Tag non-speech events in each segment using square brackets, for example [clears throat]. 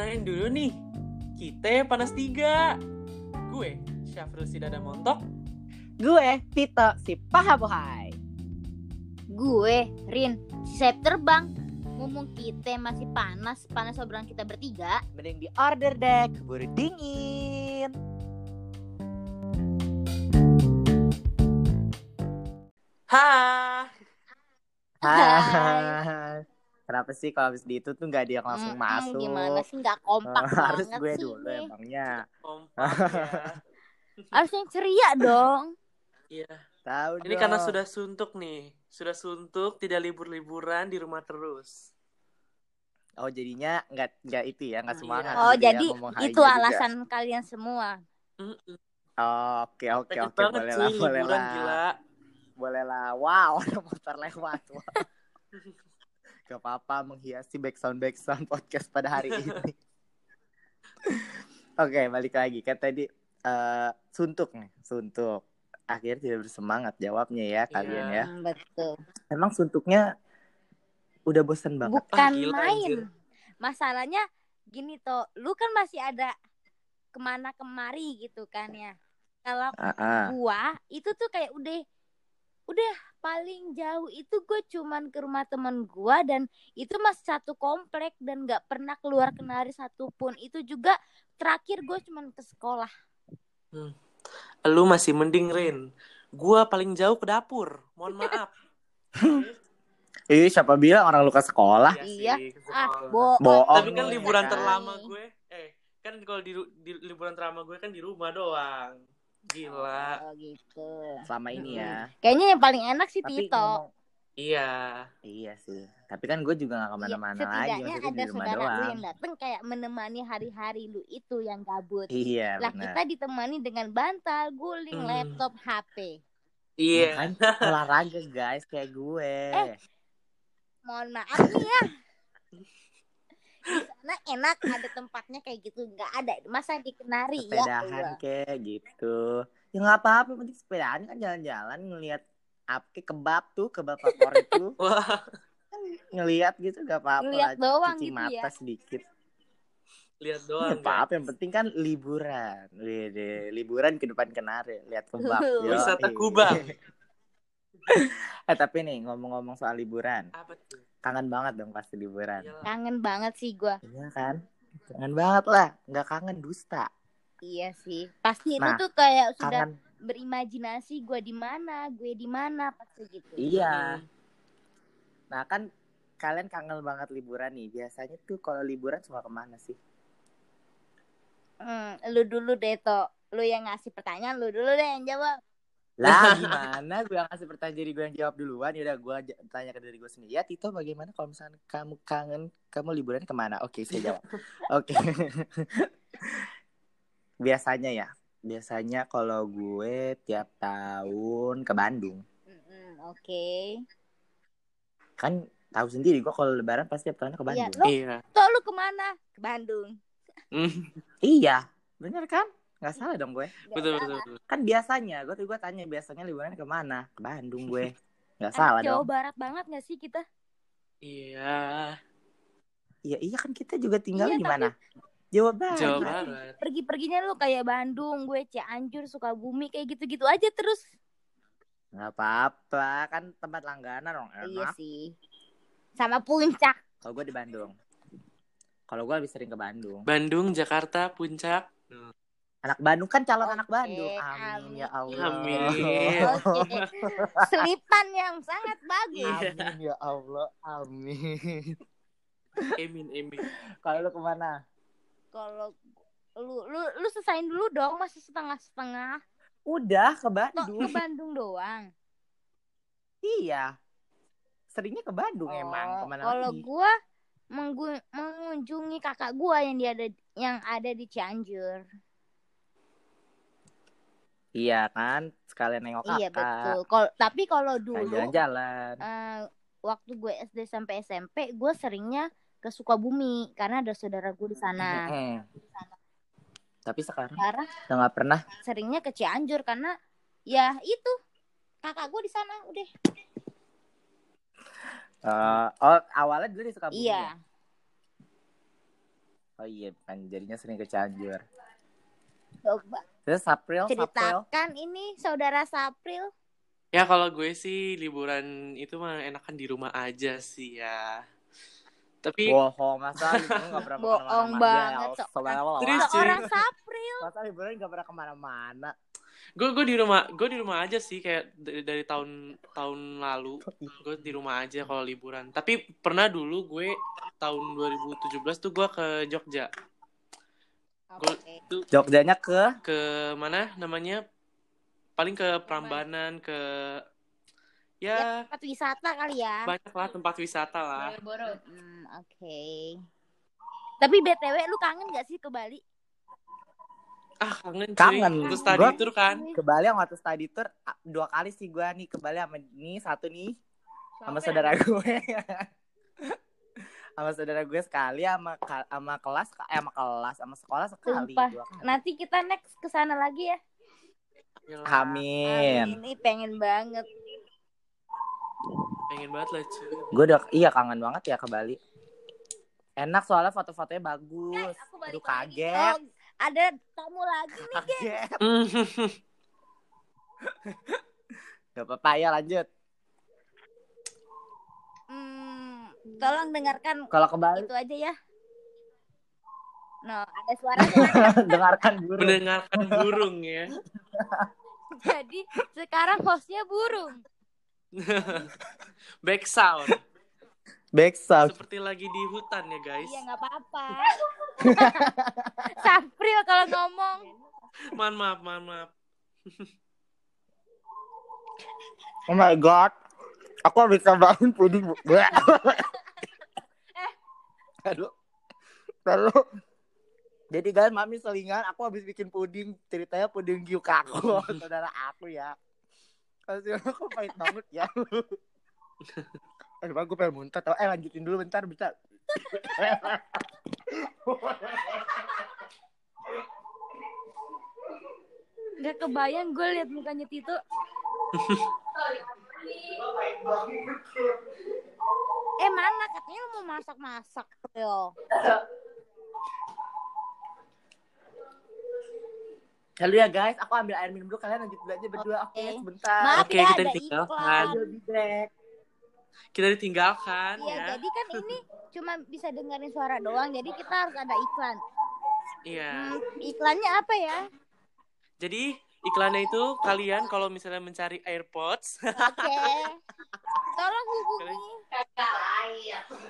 kenalin dulu nih. Kita panas tiga. Gue Syafrul Sidada Montok. Gue Tito si paha bohai. Gue, Rin, si sayap terbang. Ngomong kita masih panas, panas obrolan kita bertiga. Mending di order deh, keburu dingin. Hai. Hai. Kenapa sih kalau habis di itu tuh nggak ada yang langsung Mm-mm, masuk? Gimana sih nggak kompak [laughs] Harus banget gue sih dulu ini. emangnya. Kompak ya. [laughs] [laughs] Harus yang ceria dong. Iya. Tahu Ini dong. karena sudah suntuk nih. Sudah suntuk, tidak libur-liburan di rumah terus. Oh jadinya nggak nggak itu ya nggak Iya. semangat. Oh, gitu ya, jadi ngomong itu hai juga. alasan kalian semua. Oh, Oke oke oke boleh lah boleh lah gila. boleh lah. Wow ada motor lewat. Wah. Gak apa-apa menghiasi background background podcast pada hari [laughs] ini. Oke balik lagi kan tadi eh, suntuk nih suntuk. Akhirnya tidak bersemangat jawabnya ya kalian Iya. ya. Hmm, betul. Emang suntuknya udah bosen banget. Bukan Ah, gila, main. anjir. Masalahnya gini toh, lu kan masih ada ke mana kemari gitu kan ya. Kalau Ah, ah. gua itu tuh kayak udah udah paling jauh itu gue cuman ke rumah temen gua dan itu masih satu komplek dan nggak pernah keluar kenari satupun itu juga terakhir gue cuman ke sekolah Lu masih mending, Rin. Gua paling jauh ke dapur. Mohon maaf. [laughs] Ih siapa bilang orang lu ke sekolah? Iya. sih, ke ah sekolah. bohong Bohong Tapi kan nih, liburan kan. terlama gue, eh kan kalau di, di liburan terlama gue kan di rumah doang. Gila. oh, gitu Selama ini ya. kayaknya yang paling enak sih Tapi Tito ngomong- Iya. Iya sih. Tapi kan gue juga gak Iya, ke mana-mana lagi. setidaknya Maksudnya ada saudara lu yang dateng kayak menemani hari-hari lu itu yang gabut Iya lah benar. kita ditemani dengan bantal guling Hmm. laptop HP Iya. Kan olahraga guys kayak gue. Eh, mohon maaf nih ya [laughs] di sana enak ada tempatnya kayak gitu nggak ada masa dikenari ya Sepedahan kayak gitu. Ya nggak apa-apa, penting sepedaan kan jalan-jalan ngelihat apa kayak kebab tuh, kebab favorit tuh. [laughs] Kan ngelihat gitu gak apa-apa. Ngeliat lah, doang cuci gitu mata ya. sedikit. lihat Gak doang. apa-apa, yang penting kan liburan. Wede, liburan ke depan kenari, lihat kebab. [laughs] Wisata Kubang. [laughs] eh tapi nih ngomong-ngomong soal liburan, Apa tuh? Kangen banget dong pasti liburan. Iyalah. kangen banget sih gua Iya kan? Kangen banget lah, nggak kangen dusta. iya sih pasti Nah, lu tuh kayak sudah Kangen, berimajinasi gua di mana gue di mana pasti gitu iya. Nah kan kalian kangen banget liburan nih. Biasanya tuh kalau liburan suka ke mana sih? Hmm, lu dulu deh to lu yang ngasih pertanyaan lu dulu deh yang jawab Lah [laughs] gimana? gue yang ngasih pertanyaan jadi gue yang jawab duluan. Yaudah gue j- tanya ke diri gue sendiri. Ya Tito bagaimana kalau misalnya kamu kangen, kamu liburan ke mana? Oke saya jawab. [laughs] Oke. [laughs] Biasanya ya. Biasanya kalau gue tiap tahun ke Bandung. Oke Kan tahu sendiri gue kalau lebaran pasti tiap tahun ke Iya, Bandung. lo- Iya. Toh lu ke mana ke Bandung Hmm, Iya, bener kan? Nggak salah dong gue. Nggak betul, betul, betul. Kan biasanya, gue tuh gue tanya biasanya liburan ke mana? Ke Bandung gue. Nggak salah Jawa dong. Barat banget gak sih kita Iya. Iya, iya kan kita juga tinggal Iya, di mana? Jawa Barat. Jawa Barat. pergi-perginya lu kayak Bandung, gue Cianjur, Sukabumi kayak gitu-gitu aja terus. Nggak apa-apa, kan tempat langganan dong. Iya Enak. sih. Sama puncak. Kalau gue di Bandung. Kalau gue lebih sering ke Bandung. Bandung, Jakarta, Puncak. Anak Bandung kan calon Oke, anak Bandung. Amin, amin. ya Allah. Amin. [laughs] Oke. Selipan yang sangat bagus. Amin ya Allah. Amin. Emin, Emin. Kalau lu ke mana? Kalau lu lu lu selesaiin dulu dong masih setengah-setengah. Udah ke Bandung. ke Bandung doang? iya. Seringnya ke Bandung Oh, emang. Ke mana Kalau lagi? gua mengunjungi kakak gua yang dia ada yang ada di Cianjur. Iya kan, sekalian nengok kakak. Iya betul. Kal tapi kalau Kan dulu jalan-jalan. eh, waktu gue SD sampai SMP gue seringnya ke Sukabumi karena ada saudara gue di sana. Mm-mm. Tapi sekarang Sekarang udah pernah. seringnya ke Cianjur karena ya itu kakak gue di sana udah. Eh, oh awalnya dulu di Sukabumi. Iya. ya? Oh iya, kan jadinya sering ke Cianjur. Coba Terus April, April. ceritakan ini saudara Sapril. Ya kalau gue sih liburan itu mah enakan di rumah aja sih ya. Tapi Bohong, masa liburan gak pernah Bohong ke mana-mana? banget, Ya, Serius, cuy. Seorang Sapril. Masa liburan gak pernah ke mana-mana? gue gue di rumah gue di rumah aja sih kayak dari, dari tahun tahun lalu gue di rumah aja kalau liburan. Tapi pernah dulu gue tahun 2017 tuh gue ke Jogja. Tuh Jogjanya ke ke mana namanya? Paling ke Prambanan ke ya Tempat wisata kali ya. banyak lah tempat wisata lah. Boro-boro. Hmm, oke. Tapi BTW lu kangen gak sih ke Bali? Ah kangen cuy. Kangen. Terus tadi Gua- tur kan. ke Bali yang waktu study tour dua kali sih gue nih ke Bali sama ini satu nih sama saudara gue [laughs] sama saudara gue sekali sama sama kelas eh sama kelas sama sekolah sekali Sumpah. dua kali. Nanti kita next ke sana lagi ya. Yalah, Amin. Ini pengen banget. pengen banget lah cuy. Gue udah iya kangen banget ya ke Bali. Enak soalnya foto-fotonya bagus. aku Aduh lagi. kaget. Oh, ada tamu lagi nih. Kaget. [laughs] Gak apa-apa ya lanjut. Hmm, tolong dengarkan Kalau ke Bali itu aja ya. No, ada suara-suara. [laughs] dengarkan burung. Mendengarkan burung ya. [laughs] Jadi sekarang hostnya burung. [laughs] Back sound. Back sound. Seperti lagi di hutan ya guys. Iya nggak apa-apa. Sapril kalau ngomong. Mohon maaf, mohon maaf. Oh my god. Aku bisa bangun puding. Bu. [laughs] Aduh. Lalu jadi guys, mami selingan, aku habis bikin puding, ceritanya puding gyuk aku, [laughs] saudara aku ya. Kasih aku pahit banget ya. [laughs] Aduh, gue pengen muntah tau. Eh, lanjutin dulu bentar, bentar. Gak kebayang gue liat mukanya Tito. Eh mana katanya mau masak-masak yo. Halo ya guys, aku ambil air minum dulu, kalian lanjut dulu aja berdua. Oke, Oke. sebentar. Maaf Oke, ya kita ditinggalkan. Kita ditinggalkan Iya, ya. jadi kan ini cuma bisa dengerin suara doang, jadi kita harus ada iklan. Iya. Hmm, iklannya apa ya? Jadi iklannya itu kalian kalau misalnya mencari AirPods, Oke. [laughs] Tolong hubungi.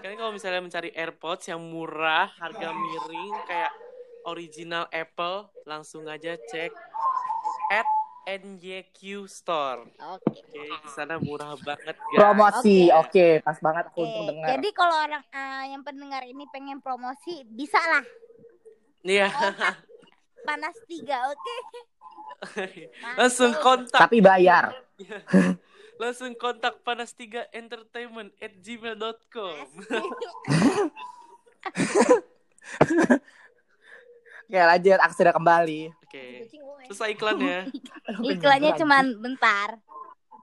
kalian kalau misalnya mencari AirPods yang murah, harga miring kayak original Apple, langsung aja cek at NYQ Store. Oke. Oke, di sana murah banget guys. Promosi, Oke. oke, pas banget aku Oke, untung dengar. jadi kalau orang ah, yang pendengar ini pengen promosi, bisa lah. Iya. Panas tiga, oke? Langsung kontak, Tapi bayar. langsung kontak panas 3 entertainment at gmail.com. Oke, lanjut, aku sudah kembali. Oke, selesai [laughs] iklannya. Iklannya cuman bentar.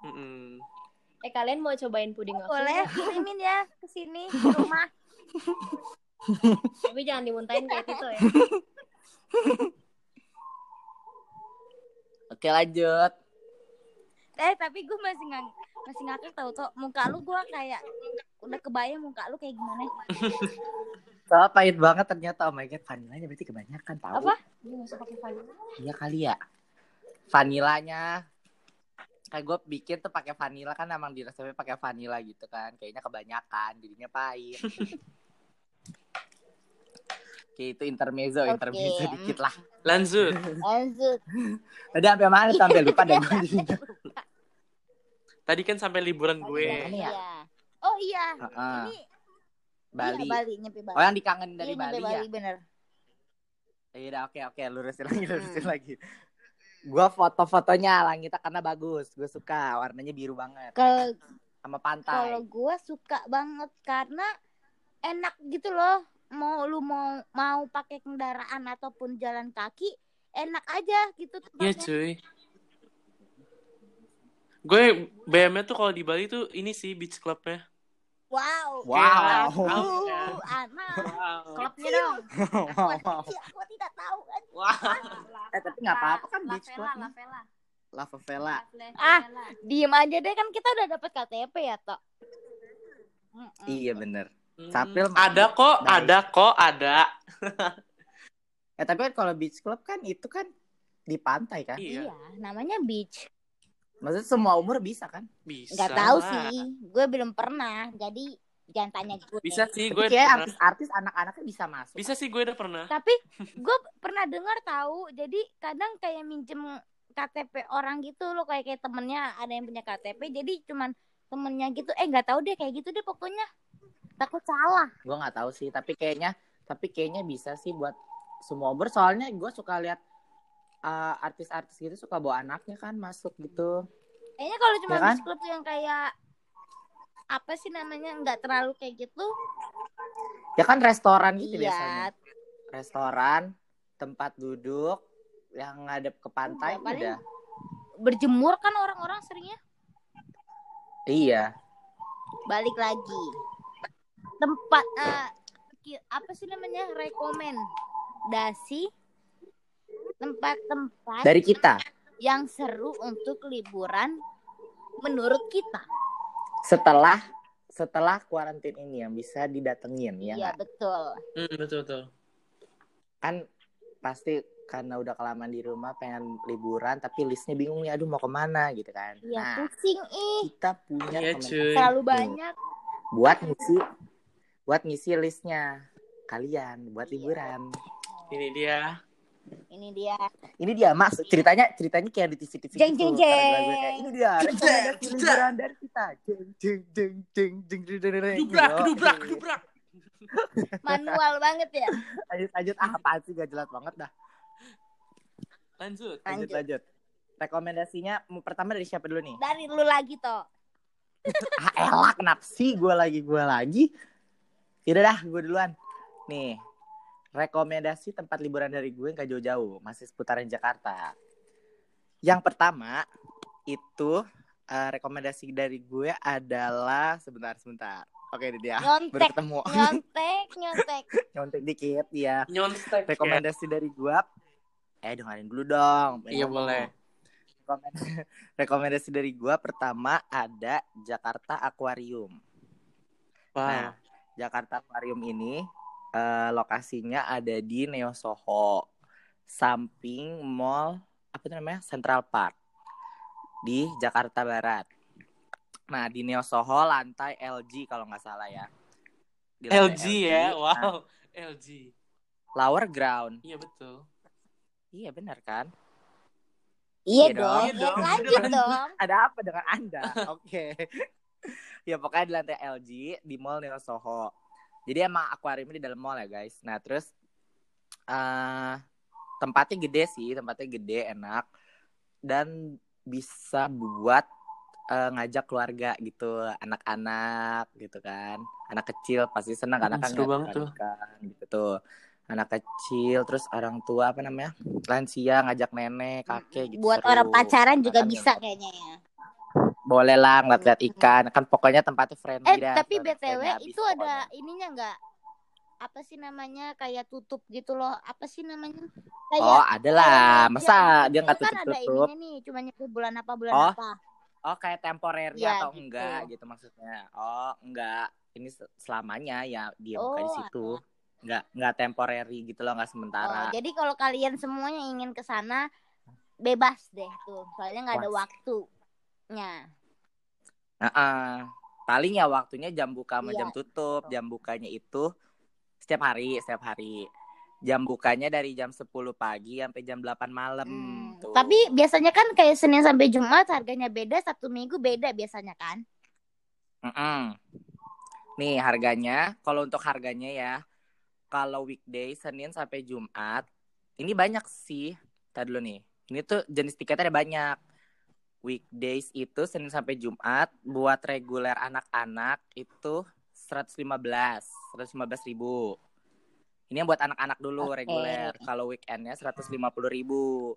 Mm-mm. Eh kalian mau cobain puding aku? Boleh kirimin ya ke sini ke rumah. [laughs] Tapi jangan dimuntahin kayak Tito ya. [laughs] Oke, lanjut. Eh tapi gue masih nggak masih ngakak tau tuh muka lu gue kayak udah kebayang muka lu kayak gimana. [laughs] Soalnya pahit banget ternyata. Oh my god, vanilanya berarti kebanyakan tahu. Apa? Dia pakai vanilla. Iya kali ya. Vanilanya. Kayak gue bikin tuh pakai vanila kan emang di resepnya pakai vanila gitu kan. Kayaknya kebanyakan, jadinya pahit. [laughs] Oke, itu intermezzo, Oke. intermezzo dikit lah. Lanjut. Lanjut. Tadi sampai mana sampai lupa deh gue [laughs] jadinya. Tadi kan sampai liburan gue. Mana ya? Iya. Oh iya. Heeh. Ini Bali. Iya, Bali nyampe Bali. Oh yang dikangenin dari Iya, nyampe Bali, ya? bener. Iya udah oke oke lurusin lagi lurusin Hmm. lagi. Gua foto-fotonya langitnya karena bagus, gue suka warnanya biru banget Kalau sama kalau pantai. gue suka banget karena enak gitu loh. Mau lu mau mau pakai kendaraan ataupun jalan kaki, enak aja gitu Iya tempatnya. cuy. Gue BM-nya tuh kalau di Bali tuh ini sih beach clubnya. Wow. Wow. Uh, anak. Wow. Klubnya dong. Aku, aku tidak tahu kan. Wah. eh tapi nggak apa-apa kan beach Vela, club. La Vela. Lava Vela. La Ah. Diem aja deh kan kita udah dapet KTP ya, Tok. Mm-mm. Iya bener. Hmm, Sapil ada kok, baik. ada kok, ada. Eh tapi kan kalau beach club kan itu kan di pantai kan. Iya, Iya, namanya beach. Maksudnya semua umur bisa kan? bisa. Nggak tahu sih. Gue belum pernah. Jadi jangan tanya gue. Bisa sih, gue kayak pernah. artis-artis anak-anaknya bisa masuk. Bisa sih, gue udah pernah. Tapi gue pernah dengar tahu. Jadi kadang kayak minjem KTP orang gitu loh kayak kayak temennya ada yang punya KTP. Jadi cuman temennya gitu. Eh nggak tahu deh kayak gitu deh pokoknya. Takut salah. Gue nggak tahu sih, tapi kayaknya tapi kayaknya bisa sih buat semua umur. Soalnya gue suka lihat uh, artis-artis gitu suka bawa anaknya kan masuk gitu. Kayaknya kalau cuma Ya kan? club yang kayak apa sih namanya nggak terlalu kayak gitu. Ya kan restoran gitu biasanya. Iya. Restoran, tempat duduk yang ngadep ke pantai paling- udah. Berjemur kan orang-orang seringnya. Iya. balik lagi tempat ki- apa sih namanya? Rekomendasi tempat-tempat Dari kita. yang seru untuk liburan menurut kita. Setelah setelah kuarantin ini yang bisa didatengin ya iya betul. Hmm, betul, betul. kan pasti karena udah kelamaan di rumah pengen liburan tapi listnya bingung nih aduh mau ke mana? gitu kan. Iya nah pusing ih. kita punya terlalu nih banyak. Buat ngisi buat ngisi listnya kalian buat liburan. Ini dia. Ini dia. Ini dia Mas ceritanya ceritanya kayak di TV TV. Jeng jeng gitu, jeng. Ini dia. Liburan dari kita. Jeng jeng jeng jeng jeng jeng. jeng. Dubrak dubrak dubrak. Manual banget ya. Lanjut lanjut ah, apa sih gak jelas banget dah. Lanjut. Lanjut lanjut. Rekomendasinya pertama dari siapa dulu nih? Dari lu lagi toh. [laughs] ah, elak napsi gue lagi gue lagi Yaudah dah gue duluan. Nih rekomendasi tempat liburan dari gue nggak jauh-jauh masih seputaran Jakarta. Yang pertama itu eh, rekomendasi dari gue adalah sebentar sebentar. Oke ini dia. Baru nyontek ketemu. [laughs] nyontek nyontek. Nyontek dikit ya Nyontek. ya. rekomendasi dari gue eh dengerin dulu dong. Iya, boleh. Rekomen- [laughs] rekomendasi dari gue pertama ada Jakarta Aquarium. Nah, Wow. Jakarta Aquarium ini eh, lokasinya ada di Neo Soho, samping mall apa itu namanya Central Park di Jakarta Barat. Nah di Neo Soho lantai LG kalau nggak salah ya. Di lantai LG ya, Nah, wow. LG. lower ground. Iya betul. Iya benar kan? iya Iya dong dong. Iya dong. Ya, lanjut dong Ada apa dengan anda? [laughs] Oke. Ya pokoknya di lantai LG di mall Neo Soho. Jadi emang akuariumnya di dalam mall ya guys. Nah terus eh tempatnya gede sih, tempatnya gede, enak dan bisa buat eh, ngajak keluarga gitu, anak-anak gitu kan, anak kecil pasti senang karena Hmm, kan banget tuh. ikan gitu tuh. Anak kecil, terus orang tua apa namanya, lansia ngajak nenek, kakek gitu. buat seru. orang pacaran juga Makan bisa yang- kayaknya ya boleh lah ngeliat-liat ikan kan pokoknya tempatnya friendly Eh dah, tapi btw itu ada pokoknya. ininya nggak? Apa sih namanya kayak tutup gitu loh? Apa sih namanya? oh ada lah kayak- masa ya, dia nggak itu kan tutup ada tutup ininya nih, cuma bulan apa bulan Oh, apa? oh kayak temporary Iya, atau gitu. enggak gitu maksudnya oh enggak ini se- selamanya ya dia buka di Oh, situ nggak nggak temporary gitu loh nggak Oh, sementara jadi kalau kalian semuanya ingin ke sana bebas deh tuh, soalnya nggak ada Wah. Waktunya. Heeh. paling ya waktunya jam buka sama Iya, jam tutup jam bukanya itu setiap hari setiap hari jam bukanya dari jam 10 pagi sampai jam 8 malam Hmm, tuh. Tapi biasanya kan kayak Senin sampai Jumat harganya beda, Sabtu Minggu beda biasanya kan? Mm-mm. Nih harganya, kalau untuk harganya ya, kalau weekday Senin sampai Jumat, ini banyak sih. Tadi dulu nih, ini tuh jenis tiketnya ada banyak. Weekdays itu Senin sampai Jumat, buat reguler anak-anak itu 115, 115 ribu. Ini yang buat anak-anak dulu Oke. reguler. Kalau weekendnya 150 ribu.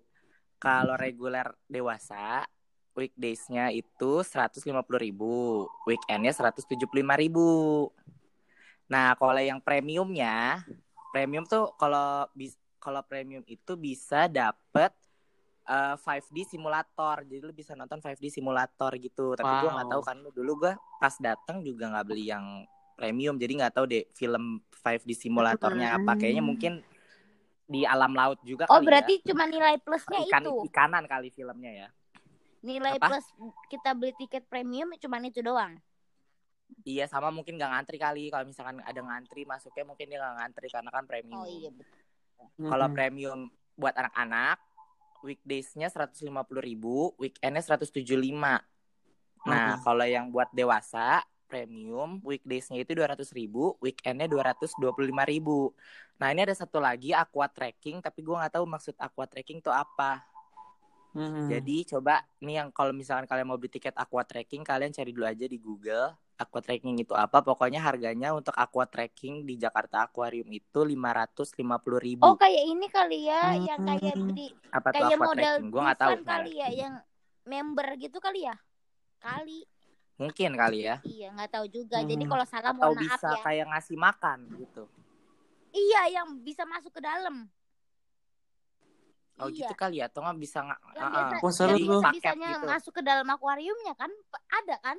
Kalau reguler dewasa weekdays-nya itu 150.000 ribu, weekendnya 175.000 ribu. Nah, kalau yang premiumnya, premium tuh kalau bis kalau premium itu bisa dapet eh, 5D simulator. Jadi lu bisa nonton 5D simulator gitu. Tapi gua nggak Wow. tahu kan dulu gua pas datang juga nggak beli yang premium. Jadi nggak tahu deh film 5D simulatornya apa. Kayaknya mungkin di alam laut juga Oh kali berarti ya. cuma nilai plusnya ikan itu. ikanan kali filmnya ya. Nilai Apa? plus kita beli tiket premium cuma itu doang. Iya sama mungkin nggak ngantri kali. Kalau misalkan ada ngantri masuknya mungkin dia nggak ngantri karena kan premium. Oh iya betul. Kalau Mm-mm. premium buat anak-anak, weekdays-nya 150.000, weekend-nya 175. Nah, Mhm. kalau yang buat dewasa, premium, weekdays-nya itu 200.000, weekend-nya 225.000. Nah, ini ada satu lagi aqua trekking, tapi gua nggak tahu maksud aqua trekking itu apa. Mm-mm. Jadi coba nih yang kalau misalkan kalian mau beli tiket aqua trekking, kalian cari dulu aja di Google. Aqua trekking itu apa? Pokoknya harganya untuk aqua trekking di Jakarta Aquarium itu 550.000. Oh kayak ini kali ya, Hmm. yang kayak beli apa tuh kayak aqua model trekking? Gua nggak tahu. Kali ya, yang member gitu kali ya. Kali, Mungkin kali ya. iya nggak tahu juga. Jadi Hmm. kalau salah Atau mohon maaf bisa ya. kayak ngasih makan gitu. Iya, yang bisa masuk ke dalam. Oh iya. gitu kali ya, atau nggak bisa nggak? Yang Ah, biasa, ah. Wah, seru yang tuh. biasa Paket bisanya gitu. masuk ke dalam akuariumnya kan? Ada kan?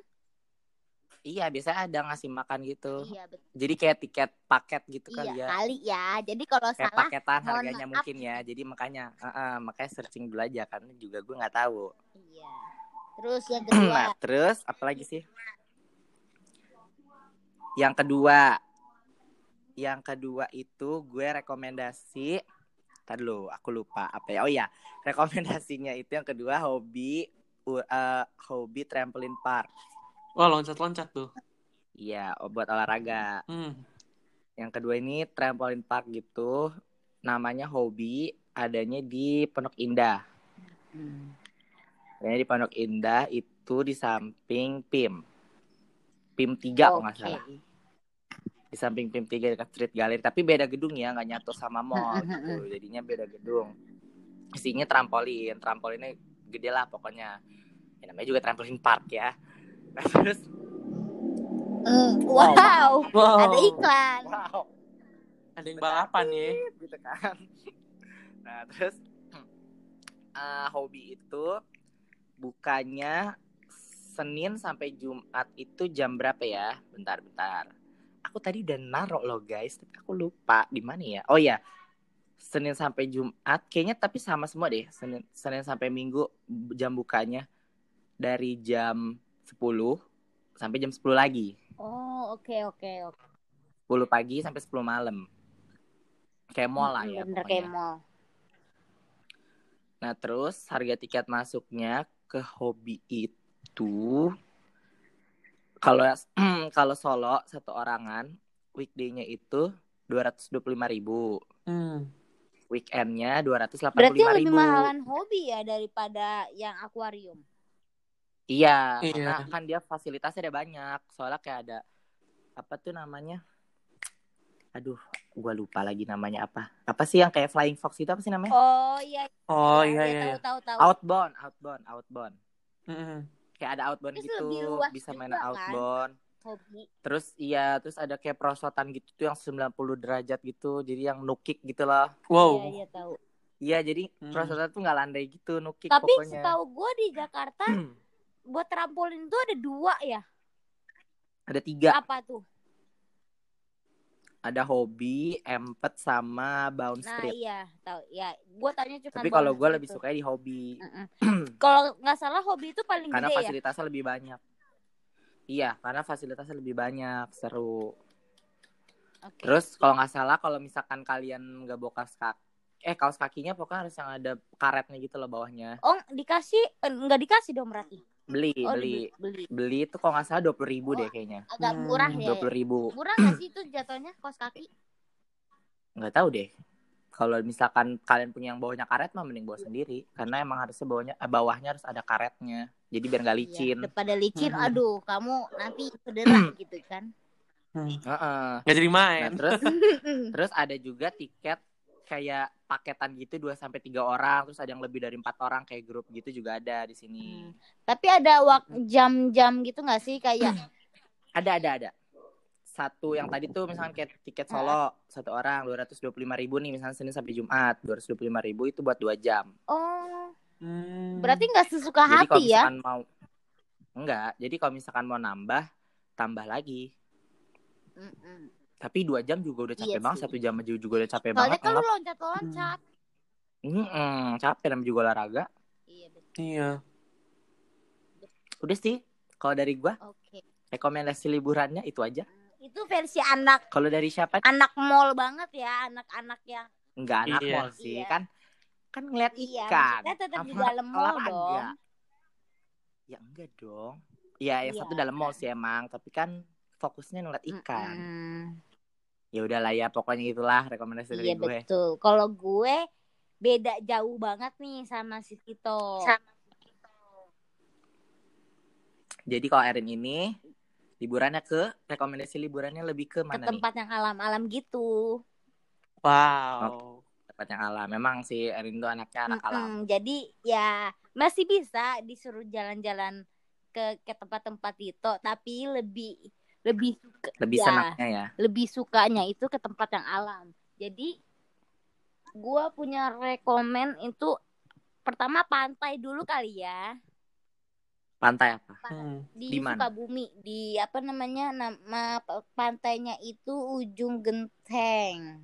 Iya, biasanya ada ngasih makan gitu. Iya betul. Jadi kayak tiket paket gitu Iya kali ya. kali ya. Jadi kalau Kayak salah, paketan mohon harganya maaf. mungkin ya. Jadi makanya, ah, ah, makanya searching dulu aja kan juga gue nggak tahu. iya. Terus yang [clears throat] kedua, Nah, terus apa lagi sih? Yang kedua, yang kedua itu gue rekomendasi. Tadi dulu, aku lupa apa ya. Oh iya, rekomendasinya [laughs] itu yang kedua hobi u- eh, hobi trampoline park. Wah loncat-loncat tuh. Iya, oh, buat olahraga. Hmm. Yang kedua ini trampoline park gitu. Namanya hobi, adanya di Pondok Indah. Adanya di Pondok Indah itu di samping PIM. PIM 3 kalau nggak oke. salah. Di samping PIM 3 dekat Street Gallery. Tapi beda gedung ya, nggak nyatu sama mall gitu. Jadinya beda gedung. Isinya trampolin. Trampolinnya gede lah pokoknya. Ya, namanya juga trampolin park ya. [laughs] Nah, terus, Mm, wow, Wow. ada iklan. wow. Ada yang balapan ya. gitu kan. [laughs] Nah, terus eh, [clears throat] hobi itu bukanya Senin sampai Jumat itu jam berapa ya? Bentar, bentar. Aku tadi udah naruh loh guys, tapi aku lupa di mana ya. Oh ya, Senin sampai Jumat kayaknya tapi sama semua deh. Senin Senin sampai Minggu jam bukanya dari jam 10 sampai jam 10 lagi. Oh, oke oke oke. 10 pagi sampai 10 malam. Kayak mall lah ya. Bener pokoknya. kayak mall. Nah, terus harga tiket masuknya ke hobi itu kalau [clears throat] kalau solo satu orangan weekday-nya itu 225.000, Hmm. weekendnya 285.000. Berarti lebih mahalan hobi ya daripada yang akuarium. Iya, Iya. karena kan dia fasilitasnya ada banyak. Soalnya kayak ada apa tuh namanya? Aduh, gua lupa lagi namanya apa. Apa sih yang kayak Flying Fox itu apa sih namanya? Oh iya. Oh iya iya. iya. Tahu tahu tahu. Outbound, outbound, outbound. Mm-mm. Kayak ada outbound Terus gitu, lebih luas bisa juga main kan? outbound. Hobi. Terus iya, terus ada kayak perosotan gitu tuh yang 90 derajat gitu. Jadi yang nukik gitu lah. Wow. Iya iya tahu. Iya, jadi Hmm. perosotan tuh nggak landai gitu, nukik Tapi pokoknya. setahu gue di Jakarta [clears throat] buat trampolin tuh ada dua ya. Ada tiga, Apa tuh? Ada hobi, empet sama bounce Nah iya tahu. Ya, gue tanya cuma. Tapi kalau gue lebih suka di hobi. [clears throat] Kalau nggak salah hobi itu paling karena gede ya. fasilitasnya lebih banyak. Iya, karena fasilitasnya lebih banyak, seru. Oke. Terus kalau nggak salah kalau misalkan kalian nggak bawa kaos kaki, eh kaos kakinya pokoknya harus yang ada karetnya gitu loh bawahnya. Oh dikasih eh, nggak dikasih dong berarti? Beli, Oh beli, beli. beli itu kalau nggak salah dua puluh ribu Oh. deh kayaknya. Agak Hmm, murah ya. Dua puluh ribu. Murah nggak sih itu jatuhnya kos kaki? nggak tahu deh kalau misalkan kalian punya yang bawahnya karet mah mending bawa sendiri karena emang harusnya bawahnya eh, bawahnya harus ada karetnya jadi biar nggak licin Iya, daripada licin, Mhm. aduh kamu nanti cedera [clears throat] gitu kan. Hmm. Heeh. Nggak jadi nah main. terus [laughs] terus ada juga tiket kayak paketan gitu 2 sampai tiga orang, terus ada yang lebih dari empat orang kayak grup gitu juga ada di sini. Hmm. Tapi ada waktu jam-jam gitu nggak sih kayak [clears throat] Ada ada ada. Satu yang tadi tuh misalkan kayak tiket solo satu orang 225 ribu nih misalnya Senin sampai Jumat 225 ribu itu buat dua jam. oh Hmm. berarti nggak sesuka Jadi kalau hati ya? misalkan mau enggak, jadi kalau misalkan mau nambah tambah lagi. Tapi dua jam juga udah capek Iya banget, sih. satu jam aja juga udah capek Soalnya banget. kan lu Ngelap. loncat-loncat. Mm-mm, capek namanya juga olahraga. Iya betul. Iya. Udah sih, kalau dari gua Oke. rekomendasi liburannya itu aja. Itu versi anak Kalau dari siapa? anak mall banget ya, anak-anak yang Enggak anak Iya. mall sih, Iya. kan kan ngeliat Iya, ikan. maksudnya tetap di dalam mall dong. Ya enggak dong. Iya, yang Iya. satu dalam mall sih emang, tapi kan fokusnya ngeliat ikan. Mm-mm. Ya udahlah ya, pokoknya itulah rekomendasi dari Iya gue. betul. Kalau gue beda jauh banget nih sama si Tito. Jadi kalau Erin ini liburannya ke rekomendasi liburannya lebih ke Ke mana nih? tempat yang alam-alam gitu. Wow. Tempat yang alam. Memang sih Erin tuh anaknya anak alam. Mm-mm. Jadi ya masih bisa disuruh jalan-jalan ke ke tempat-tempat itu, tapi lebih lebih suka, Lebih ya, senangnya ya. lebih sukanya itu ke tempat yang alam. Jadi gue punya rekomen itu pertama pantai dulu kali ya Pantai apa? Hmm. di, Di mana? Sukabumi di apa namanya nama pantainya itu Ujung Genteng.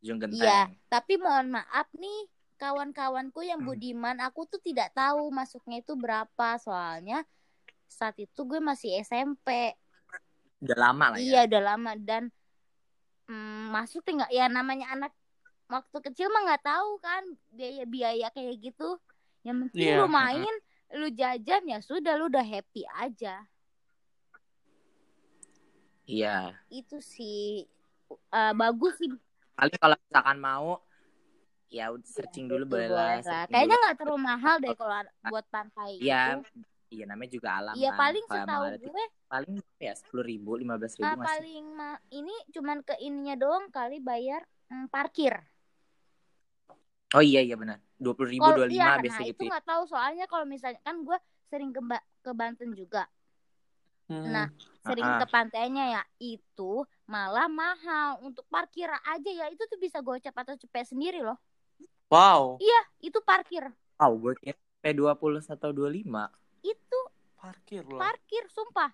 Ujung Genteng. Iya, tapi mohon maaf nih kawan-kawanku yang Hmm. budiman, aku tuh tidak tahu masuknya itu berapa soalnya saat itu gue masih SMP. Udah lama lah ya. Iya, udah lama dan mm, masuk tinggal ya namanya anak waktu kecil mah nggak tahu kan biaya-biaya kayak gitu. Yang penting Iya, lu main, lu jajan ya sudah lu udah happy aja. Iya. Itu sih eh, bagus sih Paling kalau misalkan mau ya udah searching dulu Betul, boleh lah. Kayaknya dulu. nggak terlalu mahal deh kalau buat pantai Iya, itu. Iya namanya juga alam. Iya kan. paling setahu gue paling ya sepuluh ribu, lima belas ribu ah, masih. paling ma- ini cuman ke ininya doang kali bayar mm, parkir. Oh iya iya benar. Dua puluh ribu, dua iya, lima nah biasa itu gitu. ya. nggak tahu soalnya kalau misalnya kan gue sering ke Ba- ke Banten juga. Hmm. Nah sering Ah, ah. ke pantainya ya itu malah mahal untuk parkir aja ya itu tuh bisa gocap atau cepet sendiri loh. Wow. Iya itu parkir Oh, gue kira P20 atau 25. Itu Parkir loh. parkir sumpah.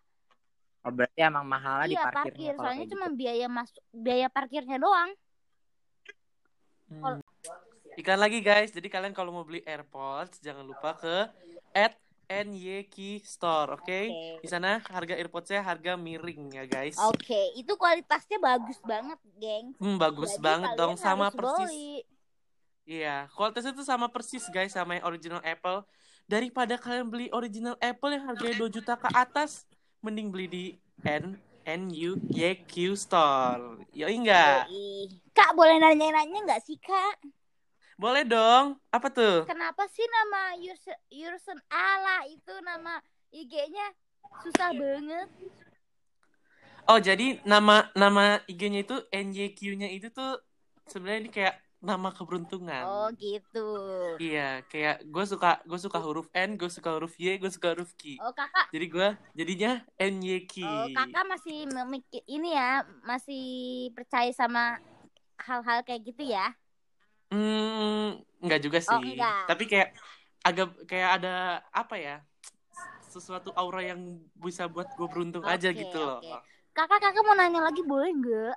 Oh, berarti emang mahalnya di Iya parkirnya parkir soalnya cuma gitu. biaya masuk biaya parkirnya doang. Hmm. Iklan lagi guys. Jadi kalian kalau mau beli AirPods jangan lupa ke at NYK Store, oke? Oke. Di sana harga AirPods-nya harga miring ya guys. Oke, itu kualitasnya bagus banget, geng. Hmm, bagus Jadi banget dong sama persis. beli. Iya, kualitasnya tuh sama persis guys sama yang original Apple. Daripada kalian beli original Apple yang harganya 2 juta ke atas, mending beli di N NUYQ Store. Yo enggak? Kak, boleh nanya-nanya nggak sih, Kak? Boleh dong. Apa tuh? Kenapa sih nama Yursen Ala itu nama IG-nya susah banget? Oh, jadi nama nama IG-nya itu NYQ-nya itu tuh sebenarnya ini kayak nama keberuntungan. Oh, gitu. Iya, kayak gue suka gue suka huruf N, gue suka huruf Y, gue suka huruf Q. Oh, Kakak. Jadi gue jadinya NYQ. Oh, Kakak masih memikir ini ya, masih percaya sama hal-hal kayak gitu ya? Hmm, enggak juga sih. Oh, enggak. Tapi kayak agak kayak ada apa ya? Sesuatu aura yang bisa buat gue beruntung aja Oke, gitu loh. oke. Kakak, kakak mau nanya lagi boleh nggak?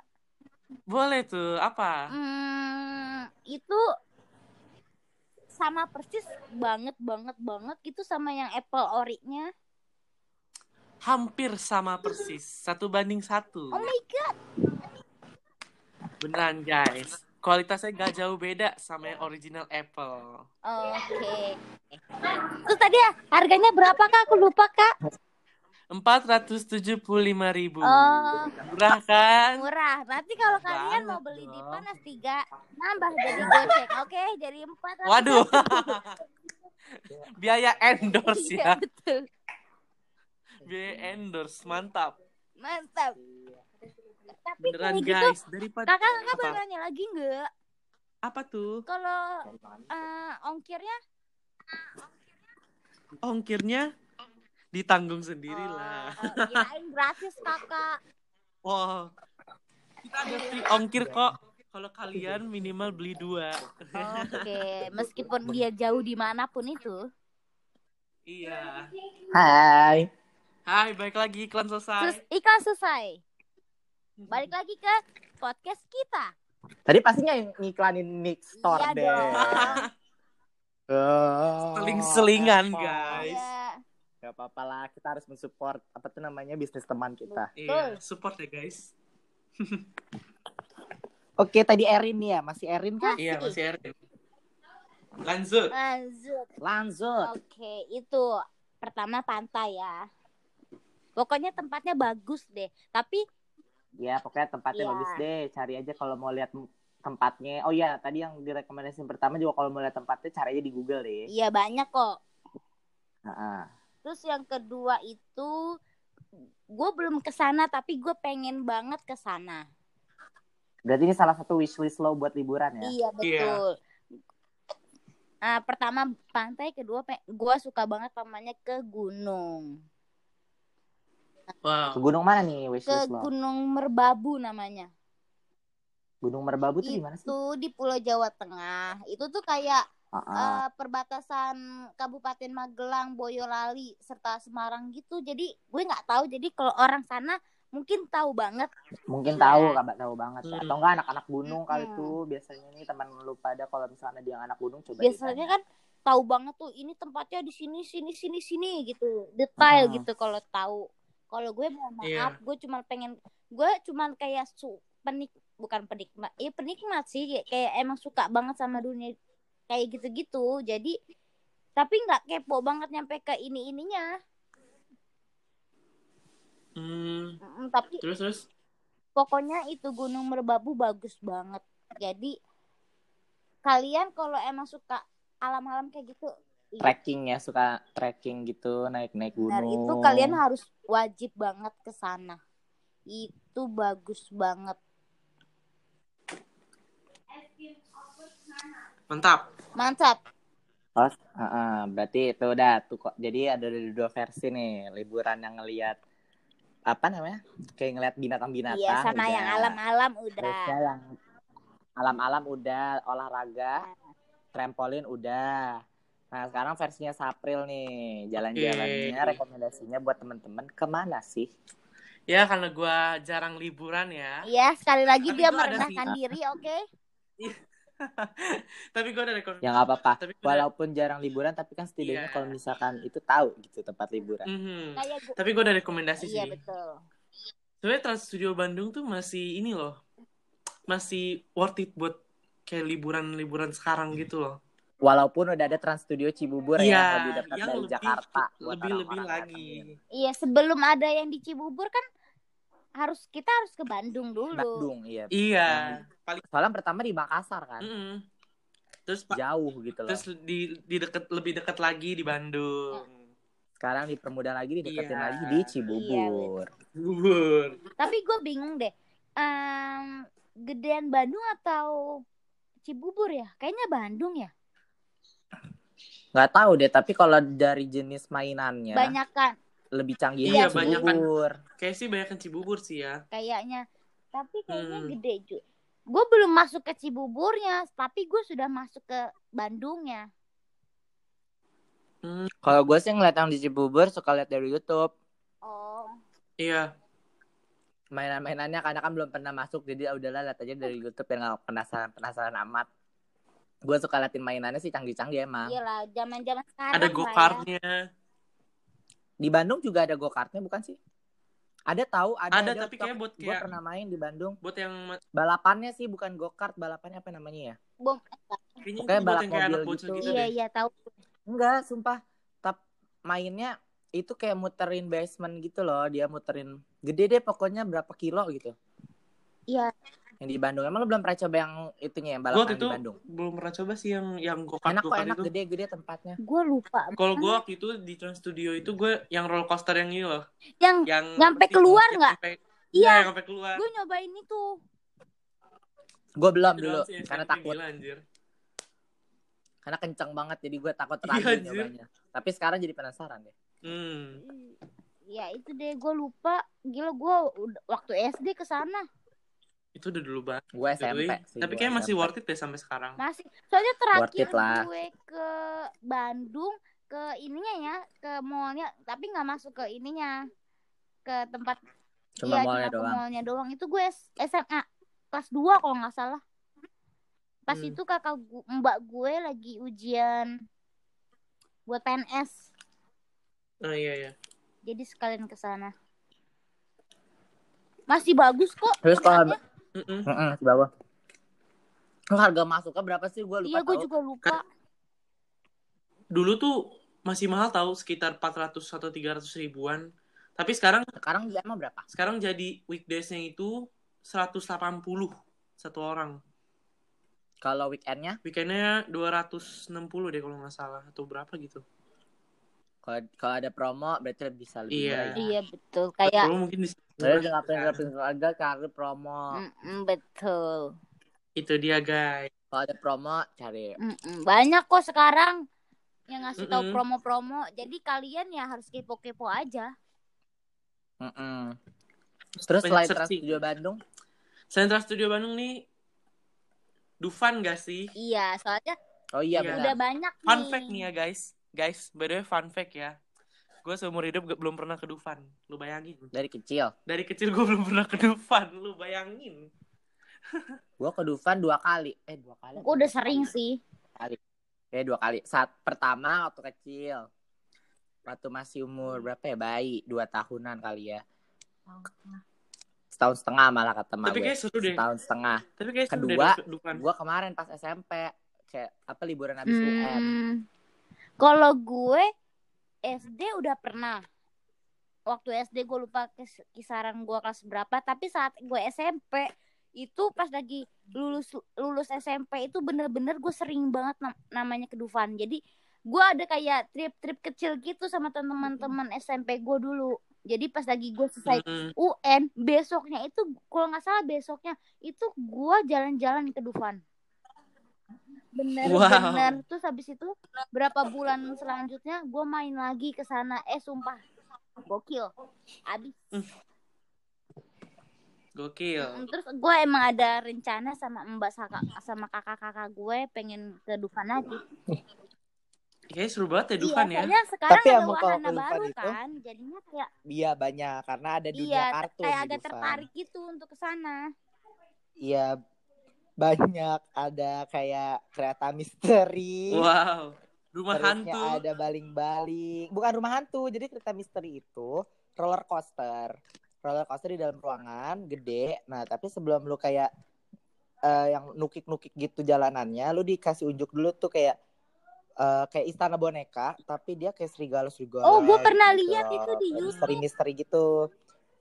Boleh tuh, apa? Hmm, itu sama persis banget banget banget gitu sama yang Apple Ori-nya. Hampir sama persis, satu banding satu. Oh my god. Beneran guys. Kualitasnya gak jauh beda sama yang original Apple. Oke. Terus tadi ya, harganya berapa Kak? Aku lupa Kak. 475.000 ribu. Oh, Murah kan? murah. Nanti kalau kalian mau Banget beli di. Panas 3, nambah jadi goceng. Oke, jadi 4 Waduh. [laughs] Biaya endorse Iya, ya. betul. Biaya endorse, mantap. Mantap. Tapi Beneran kayak gitu, guys, daripada kakak kakak boleh nanya lagi nggak? Apa tuh? Kalau eh, ongkirnya Ongkirnya ditanggung sendiri lah. Oh, kirain gratis kakak. Wow. Kita ada free ongkir kok. Kalau kalian minimal beli dua. Oh, Oke, [laughs] meskipun dia jauh di mana pun itu. Iya. Hai. Hai, baik lagi iklan Terus selesai. iklan selesai. Balik lagi ke podcast kita. Tadi pastinya yang ngiklanin Nick Store Iya deh. Oh, [laughs] Seling-selingan, guys. Iya. Gak apa-apa lah, kita harus mensupport apa tuh namanya bisnis teman kita. Iya, support ya guys. [laughs] Oke, tadi Erin nih ya, masih Erin kan? Iya, masih Erin. Lanjut. Lanjut. Lanjut. Oke, itu pertama pantai ya. Pokoknya tempatnya bagus deh. Tapi Ya, pokoknya tempatnya Iya. bagus deh. Cari aja kalau mau lihat tempatnya. Oh iya, tadi yang direkomendasiin pertama juga kalau mau lihat tempatnya cari aja di Google deh. ya banyak kok. Heeh. Terus yang kedua itu gue belum ke sana tapi gue pengen banget ke sana. Berarti ini salah satu wishlist lo buat liburan ya? Iya betul. Nah, pertama pantai, kedua gue suka banget pamannya ke gunung. Wow. Ke gunung mana nih Ke wishlist lo? Gunung Merbabu namanya. Gunung Merbabu tuh di mana sih? Itu di Pulau Jawa Tengah. Itu tuh kayak Eh, perbatasan Kabupaten Magelang, Boyolali serta Semarang gitu. Jadi gue nggak tahu. Jadi kalau orang sana mungkin tahu banget. Mungkin Iya. tahu, kabar tahu banget. Hmm. Atau enggak anak-anak gunung kali Mm-mm. tuh biasanya nih teman lu pada kalau misalnya dia anak gunung coba Biasanya ditanya. kan tahu banget tuh ini tempatnya di sini sini sini sini gitu. Detail Hmm. gitu kalau tahu. Kalau gue mohon Iya. maaf, gue cuman pengen gue cuman kayak su penik bukan penikmat. Iya penikmat sih kayak, kayak emang suka banget sama dunia kayak gitu-gitu. Jadi tapi nggak kepo banget nyampe ke ini ininya. Hmm, Mm, tapi terus terus. pokoknya itu Gunung Merbabu bagus banget. Jadi kalian kalau emang suka alam-alam kayak gitu, iya, trekking ya, suka trekking gitu, naik-naik benar gunung. itu kalian harus wajib banget ke sana. Itu bagus banget. Mantap. Mantap. Oh, heeh, berarti itu udah tuh kok. Jadi ada dua versi nih, liburan yang ngelihat apa namanya? Kayak ngeliat binatang-binatang. Iya, sama udah. yang alam-alam udah. Terusnya yang alam-alam udah, olahraga, trampolin udah. Nah, sekarang versinya Sapril nih. Jalan-jalannya rekomendasinya buat temen-temen ke mana sih? Ya karena gua jarang liburan ya. Iya, sekali lagi Tapi dia ada merendahkan diri, oke? Tapi gua ada rekomendasi. Ya nggak apa-apa. Tapi Walaupun jarang liburan, tapi kan setidaknya Iya. kalau misalkan itu tahu gitu tempat liburan. Mhm. Kayak gua. Tapi gua ada rekomendasi Iya, sih. betul. Sebenarnya Trans Studio Bandung tuh masih ini loh. Masih worth it buat kayak liburan-liburan sekarang gitu loh. Walaupun udah ada Trans Studio Cibubur Iya, ya, lebih dekat yang dari lebih- Jakarta. Lebih-lebih yang lagi. datengin. Iya, sebelum ada yang di Cibubur kan harus kita harus ke Bandung dulu. Bandung, iya. Iya. Paling Soalnya pertama di Makassar kan, Mm-mm. Terus Pak jauh gitu loh. terus di di deket lebih dekat lagi di Bandung. Sekarang dipermudah lagi, dideketin Iya. lagi di Cibubur. Bubur. Tapi gue bingung deh. Em, gedean Bandung atau Cibubur ya? Kayaknya Bandung ya. Nggak tahu deh, tapi kalau dari jenis mainannya Banyak kan lebih canggih Iya, banyak kan. Cibubur. Kayak sih banyak yang Cibubur sih ya. kayaknya. Tapi kayaknya Hmm. gede juga. Gue belum masuk ke Cibuburnya, tapi gue sudah masuk ke Bandungnya. Hmm, Kalau gue sih ngeliat yang di Cibubur suka lihat dari YouTube. Oh, iya. Mainan-mainannya karena kan belum pernah masuk, jadi ya udahlah lihat aja dari YouTube yang penasaran penasaran amat. Gue suka liatin mainannya sih canggih-canggih emang. iyalah zaman-zaman sekarang Ada lah go ya. Di Bandung juga ada go kartnya bukan sih? Ada tahu, ada. Ada, tapi kayak buat Gue kayak- pernah main di Bandung. Buat yang Balapannya sih bukan go kart, balapannya apa namanya ya? Bom. kayaknya Pokoknya balap kayak mobil bocil gitu. gitu Iya, iya tahu. Enggak, sumpah. Tap mainnya itu kayak muterin basement gitu loh. Dia muterin gede deh pokoknya berapa kilo gitu. Iya. Yang di Bandung. Emang lo belum pernah coba yang itunya yang balapan di itu Bandung? belum pernah coba sih yang yang go kart Enak go kok, kart enak itu. gede-gede tempatnya. Gue lupa. Kalau gue waktu itu di Trans Studio itu gue yang roller coaster yang ini loh, Yang yang Nyampe keluar nggak? Iya. Iya, yang sampai keluar. gue nyobain itu. Gue belum Itu dulu sih karena takut. gila, anjir. Karena kencang banget jadi gue takut [laughs] Iya, terlanjur anjir. nyobanya. Tapi sekarang jadi penasaran deh. Hmm. Ya itu deh gue lupa. Gila gue waktu SD ke sana Itu udah dulu banget. Gue SMP Doi. sih. Tapi kayak masih SMP. worth it deh sampai sekarang. masih. Soalnya terakhir gue ke Bandung ke ininya ya ke mallnya tapi nggak masuk ke ininya ke tempat Cuma iya, mallnya doang. mallnya doang itu gue SMA kelas 2 kalau nggak salah pas Hmm. itu kakak gu- mbak gue lagi ujian buat PNS Oh iya iya. jadi sekalian ke sana masih bagus kok Terus kalau tempatnya. Mm-mm. Heeh, di bawah. Harga masuknya berapa sih? Gue lupa iya gue juga lupa Dulu tuh masih mahal tahu sekitar 400 atau 300 ribuan. Tapi sekarang Sekarang dia emang berapa? sekarang jadi weekdays-nya itu 180 satu orang. Kalau weekendnya? Weekendnya 260 deh kalau nggak salah atau berapa gitu. Kalau kalau ada promo berarti bisa lebih Iya. murah. ya. iya betul kayak Kalau mungkin di Lalu udah ngapain ngapain keluarga cari promo. Mm-mm, betul itu dia guys. Kalau ada promo cari. Mm-mm, banyak kok sekarang yang ngasih tahu promo-promo jadi kalian ya harus kepo-kepo aja Mm-mm. Terus Banyak selain Trans. Studio Bandung, Sentra Studio Bandung nih Dufan gak sih? iya soalnya oh iya, Iya. udah banyak Fun nih fact nih ya guys. Guys, by the way fun fact ya. Gue seumur hidup gak- belum pernah ke Dufan. Lu bayangin. Dari kecil, Dari kecil gue belum pernah ke Dufan. Lu bayangin. [laughs] gue ke Dufan dua kali. Eh dua kali. gue udah sering sih Eh dua kali. Saat pertama waktu kecil, waktu masih umur berapa ya bayi, dua tahunan kali ya. Setahun setengah malah kata emak Tapi gue. kayak seru deh. Setahun setengah. Tapi kayak seru deh Kedua, ke Dufan. Gue kemarin pas SMP kayak apa liburan habis UN. Hmm, kalau gue SD udah pernah. Waktu SD gue lupa kis- kisaran gue kelas berapa tapi saat gue SMP itu pas lagi lulus lulus SMP itu bener-bener gue sering banget nam- namanya ke Dufan jadi gue ada kayak trip-trip kecil gitu sama teman-teman SMP gue dulu. Jadi pas lagi gue selesai Mm-mm. UN besoknya itu kalau nggak salah besoknya itu gua jalan-jalan ke Dufan bener Wow. bener. Terus habis itu berapa bulan selanjutnya gua main lagi ke sana. Eh sumpah. Gokil. Abis. Gokil. Mm, terus gue emang ada rencana sama mbak saka, sama kakak-kakak gue pengen ke Dufan lagi. Kayaknya seru banget ya Dufan iya ya. sekarang Tapi ada wahana baru itu, kan jadinya kayak Iya banyak. Karena ada dunia iya kartun kayak di agak Dufan. tertarik gitu untuk ke sana. Iya banyak ada kayak kereta misteri. Wow. Rumah Terusnya hantu. ada baling-baling. Bukan rumah hantu, jadi kereta misteri itu roller coaster. Roller coaster di dalam ruangan gede. Nah, tapi sebelum lu kayak eh, yang nukik-nukik gitu jalanannya, lu dikasih unjuk dulu tuh kayak eh, kayak istana boneka, tapi dia kayak serigala-serigala. Oh, gua pernah gitu lihat itu di YouTube. Misteri-misteri gitu.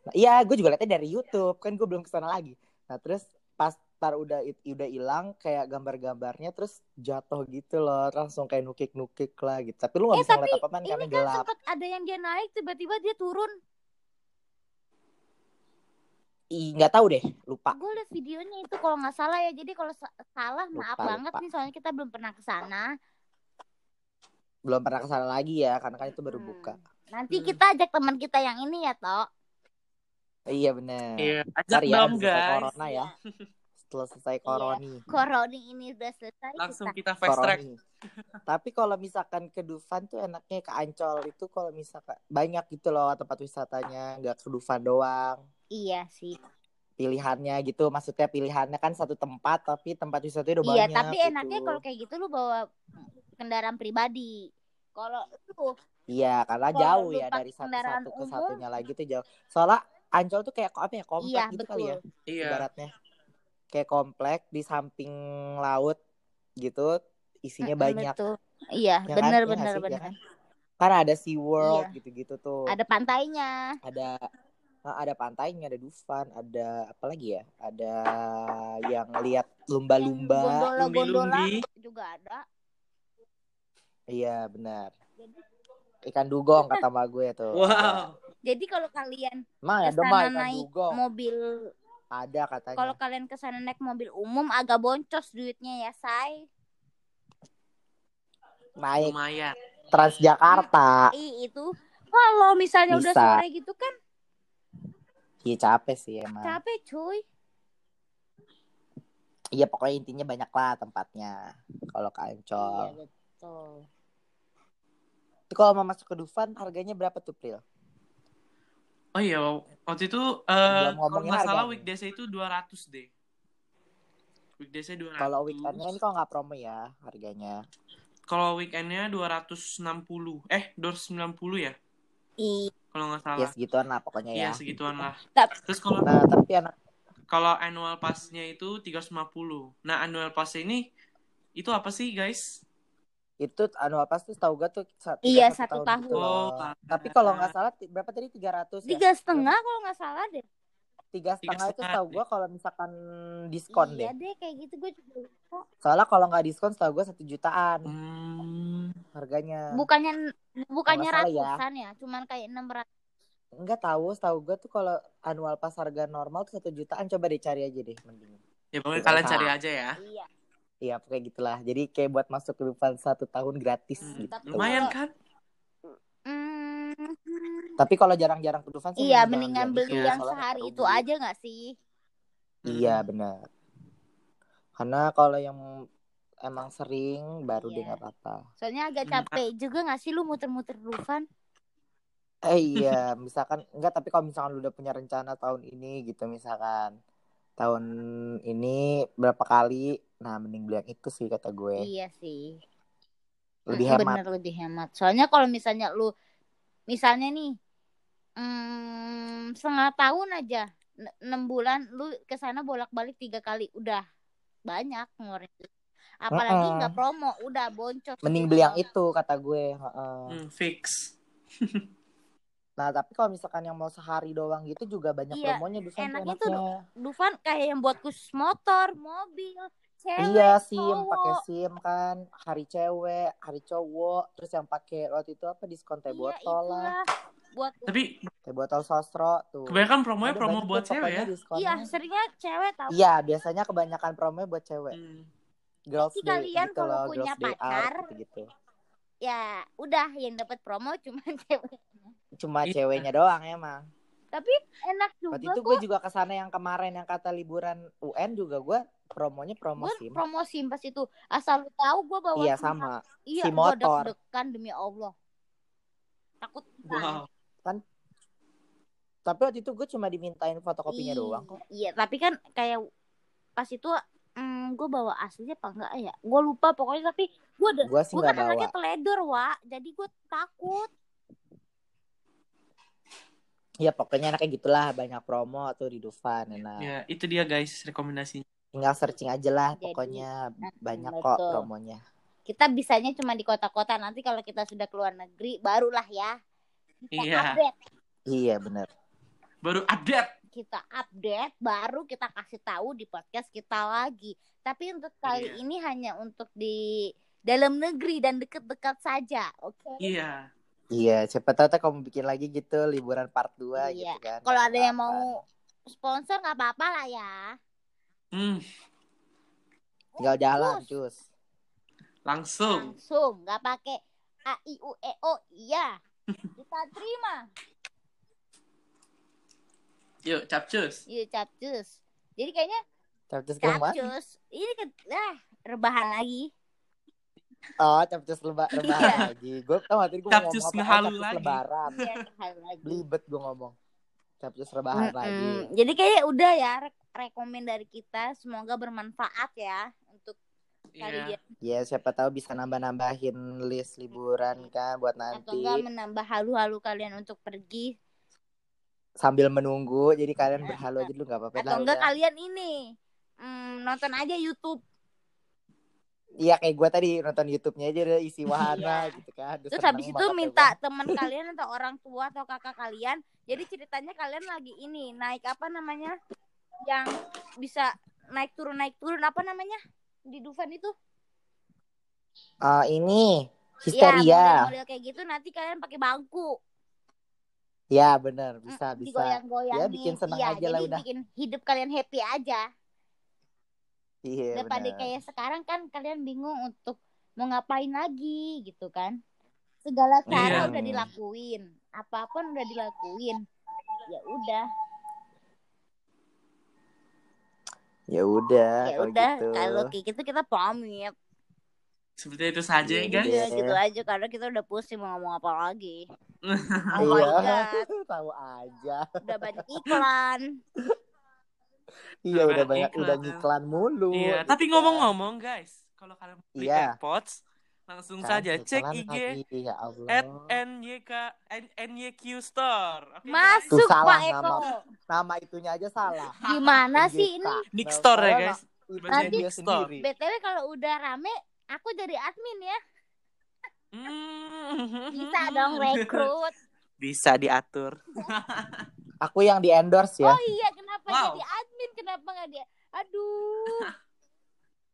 Nah, iya, gue juga liatnya dari YouTube. Kan gue belum ke sana lagi. Nah, terus pas tar udah udah hilang kayak gambar-gambarnya terus jatuh gitu loh. Langsung kayak nukik-nukik lah gitu. Tapi lu nggak Eh, bisa tapi ngeliat apa-apa ini karena kan gelap. sempat ada yang dia naik tiba-tiba dia turun. Ih, nggak tahu deh lupa. Gue liat videonya itu kalau nggak salah ya. Jadi kalau sa- salah maaf Lupa, banget lupa. nih soalnya kita belum pernah ke sana. Belum pernah ke sana lagi ya karena kan itu baru Hmm. buka nanti Hmm. kita ajak teman kita yang ini ya toh iya bener. Iya, ajak ya dong selesai guys. corona ya setelah selesai koroni koroni ini udah selesai Langsung kita kita fast track. tapi kalau misalkan ke Dufan tuh enaknya ke Ancol. Itu kalau misalkan banyak gitu loh tempat wisatanya. Nggak ke Dufan doang. Iya sih. Pilihannya gitu. Maksudnya pilihannya kan satu tempat tapi tempat wisatanya udah iya banyak tapi gitu. enaknya kalau kayak gitu lu bawa kendaraan pribadi. Kalau lu Iya, karena Kalau jauh ya dari satu satu ke umum- satunya lagi tuh jauh. Soalnya Ancol tuh kayak apa ya komplek iya gitu betul kali ya, Iya. ibaratnya. Kayak komplek di samping laut gitu, isinya Mm-mm, banyak. betul iya Ya kan? bener Iya nggak bener sih? Ya bener kan? Karena ada Sea World Iya. gitu-gitu tuh. ada pantainya Ada nah, ada pantainya, ada Dufan, ada apa lagi ya? Ada yang lihat lumba-lumba. gondola gondola Lumbi-lumbi. juga ada Iya, benar. jadi Ikan dugong kata mbak gue tuh. Wow. jadi kalau kalian Emang ya ke domba sana ikan naik dugong. mobil ada katanya. Kalau kalian ke sana naik mobil umum agak boncos duitnya ya, say. Naik lumayan Transjakarta. Ih, itu kalau misalnya udah Bisa. sore gitu kan Iya capek sih emang. capek, cuy. Iya pokoknya intinya banyak lah tempatnya. Kalau ke Iya, Ancol. betul. Itu kalau mau masuk ke Dufan harganya berapa tuh Pril? Oh iya waktu itu eh kalau nggak salah weekdays itu 200 deh. Weekdaysnya 200 Kalau weekendnya ini kok nggak promo ya harganya. kalau weekendnya 260 eh 290 ya? Ih, kalau nggak Ya salah. segituan lah pokoknya iya ya. segituan lah. Terus kalau Nah tapi anak kalau annual passnya itu 350 nah annual pass ini itu apa sih guys itu anu apa tuh tahu gak tuh satu, Iya, satu tahun. gitu Oh, tahun. Tapi kalau nggak salah berapa tadi 300 ya? tiga setengah kalau nggak salah deh. Tiga Tiga setengah itu tahu gua kalau misalkan diskon iya deh. deh kayak gitu gue juga lupa. Soalnya kalau nggak diskon tahu gua satu jutaan hmm, harganya. Bukannya bukannya ya. ratusan ya, cuman kayak enam ratus. Enggak tahu, tahu gua tuh kalau annual pas harga normal tuh satu jutaan coba deh cari aja deh mending. ya pokoknya kalian cari aja ya Iya. Iya kayak gitulah. Jadi kayak buat masuk ke depan satu tahun gratis Hmm, gitu. Tapi lumayan kalau- kan Hmm, Tapi kalau jarang-jarang ke Dufan sih iya, mending mendingan beli Iya, yang sehari itu rugi. aja nggak sih? Iya benar. Karena kalau yang emang sering baru Iya. deh nggak apa-apa. Soalnya agak Hmm. capek juga nggak sih lu muter-muter Dufan? Eh iya, misalkan enggak tapi kalau misalkan lu udah punya rencana tahun ini gitu misalkan tahun ini berapa kali, nah mending beli yang itu sih kata gue. Iya sih. Lebih Mm, hemat. Bener lebih hemat. Soalnya kalau misalnya lu misalnya nih hmm, setengah tahun aja n- enam bulan lu ke sana bolak-balik tiga kali udah banyak ngeluarin duit. apalagi nggak promo udah boncos Mending beli yang itu kata gue. heeh. Hmm, fix Nah tapi kalau misalkan yang mau sehari doang gitu juga banyak Iya, promonya Dufan tuh enaknya tuh enaknya. Dufan kayak yang buat khusus motor mobil cewek Iya SIM pakai SIM kan hari cewek, hari cowok, terus yang pakai waktu itu apa diskon teh iya botol lah, buat tapi teh botol sosro tuh. kebanyakan promonya Ada promo buat cewek ya diskonnya. iya seringnya cewek tahu Iya, biasanya kebanyakan promonya buat cewek. Hmm. Girls Jadi Day kalian gitu kalau loh, punya Girls Day out pacar, gitu-gitu. ya udah yang dapat promo cuma [laughs] cewek Cuma Iya. ceweknya doang emang. Tapi enak juga Waktu itu kok. gue juga ke sana yang kemarin yang kata liburan UN juga gue promonya promo gue promo SIM pas itu. Asal lu tahu gue bawa Iya sama. iya gue motor. deg-degan demi Allah. Takut wow. Tapi waktu itu gue cuma dimintain fotokopinya Ih, doang kok. iya. Tapi kan kayak pas itu hmm, gue bawa aslinya apa enggak ya? Gue lupa pokoknya tapi gue Gue kan anaknya teledor wa jadi gue takut Ya pokoknya enaknya gitulah banyak promo tuh di Dufan enak. ya itu dia guys rekomendasinya Tinggal searching aja lah Jadi, pokoknya banyak betul. kok promonya. kita bisanya cuma di kota-kota nanti kalau kita sudah keluar negeri barulah ya kita Iya. update Iya bener. baru update kita update baru kita kasih tahu di podcast kita lagi tapi untuk kali Iya. ini hanya untuk di dalam negeri dan dekat-dekat saja oke iya Iya, siapa tahu tuh kamu bikin lagi gitu liburan part 2 Iya. gitu kan. kalau ada yang mau sponsor nggak apa-apa lah ya. Hmm, tinggal jalan, Terus, cus. langsung. Langsung nggak pakai a i u e o iya. Kita terima. Yuk capcus iya capcus jadi kayaknya Capcus ke capcus ini kan ah, rebahan lagi Oh, capcus leba rebahan Iya. lagi. Gue tau gak tadi gue Capcus ngomong apa? ngehalu capcus lagi. lebaran. Iya, lagi Belibet gue ngomong. Capcus rebahan Mm-mm. lagi. Jadi kayaknya udah ya re- rekomen dari kita semoga bermanfaat ya untuk iya kalian Ya siapa tahu bisa nambah-nambahin list liburan kan buat atau nanti enggak menambah halu-halu kalian untuk pergi sambil menunggu. Jadi kalian berhalu aja dulu nggak apa-apa atau lah. enggak kalian ini mm, nonton aja YouTube Iya kayak gue tadi nonton YouTube-nya aja udah isi [laughs] wahana Iya. gitu kan. Udah terus seneng habis itu ya minta teman kalian atau orang tua atau kakak kalian jadi ceritanya kalian lagi ini naik apa namanya yang bisa naik turun naik turun apa namanya di Dufan itu Ah, ini histeria. model-model kayak gitu nanti kalian pakai bangku Ya benar, bisa Mm, bisa. digoyang-goyangin. Ya, bikin seneng Iya, aja lah udah. bikin hidup kalian happy aja. Iya Daripada benar. kayak sekarang kan kalian bingung untuk mau ngapain lagi gitu kan. Segala cara Iya. udah dilakuin, apa pun udah dilakuin. Ya udah, Ya udah, ya kalau udah gitu. kalau kayak gitu kita pamit. Seperti itu saja ya Iya, guys. Iya, Iya. gitu aja karena kita udah pusing mau ngomong apa lagi. [laughs] Oh my Iya. god, [laughs] Tahu aja. udah banyak iklan. [laughs] Iya Udah banyak banyak udah iklan. ngiklan mulu. Iya, gitu tapi kan. ngomong-ngomong guys, kalau kalian beli Iya. AirPods, langsung Kan, saja cek iklan IG lagi, ya Allah. at NYK N- NYQ Store. Oke, guys? Masuk Tuh, salah Pak Eko. nama. Nama itunya aja salah. Gimana sih ini? Nick Store ya guys. Nanti dia Store. sendiri. BTW kalau udah rame, aku jadi admin ya. Hmm. Bisa dong [laughs] rekrut. Bisa diatur. [laughs] Aku yang di endorse ya. Oh iya, kenapa Wow. jadi admin? Kenapa nggak dia? Aduh. [laughs]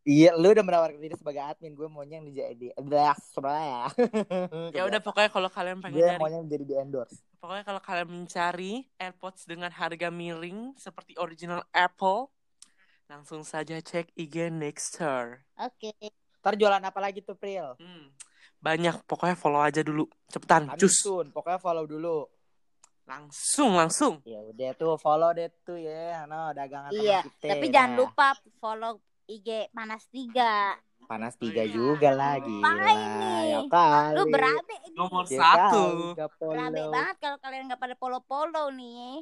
Iya, lu udah menawarkan diri sebagai admin, gue maunya yang jadi ya. [laughs] Ya udah pokoknya kalau kalian pengen gue nyari, maunya jadi di endorse. pokoknya kalau kalian mencari AirPods dengan harga miring seperti original Apple, langsung saja cek IG Nexter. Oke. Ntar jualan apa lagi tuh, Pril? Hmm. Banyak, pokoknya follow aja dulu. Cepetan, Coming cus. soon. Pokoknya follow dulu. Langsung, langsung. Ya udah tuh follow deh tuh ya. No, dagangan Iya, teman kita. tapi Nah, jangan lupa follow IG Panas Tiga. Panas tiga juga lagi. Ngapain nih? Ya kali. Lu berame ini. Nomor Ya satu. follow. banget kalau kalian nggak pada follow-follow nih.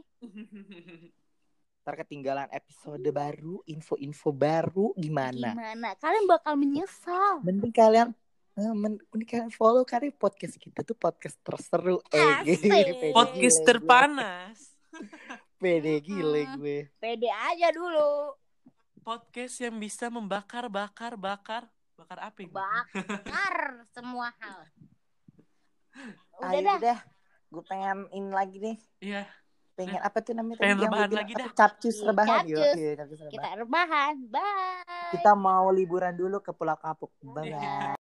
Ntar ketinggalan episode baru, info-info baru gimana? Gimana? Kalian bakal menyesal. Mending kalian eh, men- kalian follow karena podcast kita tuh podcast terseru. Eh, Podcast terpanas. [laughs] Pede gile Hmm. gue. Pede aja dulu. Podcast yang bisa membakar, bakar, bakar. Bakar apa ini? Bakar semua hal. Udah Ayo dah. udah. Gue pengen ini lagi nih. Iya. Pengen apa tuh namanya? Pengen tadi rebahan lagi apa? dah. Capcus Iya, rebahan. Yo, capcus. iya, capcus rebahan. Kita rebahan. Bye. Kita mau liburan dulu ke Pulau Kapuk. Bye. Iya.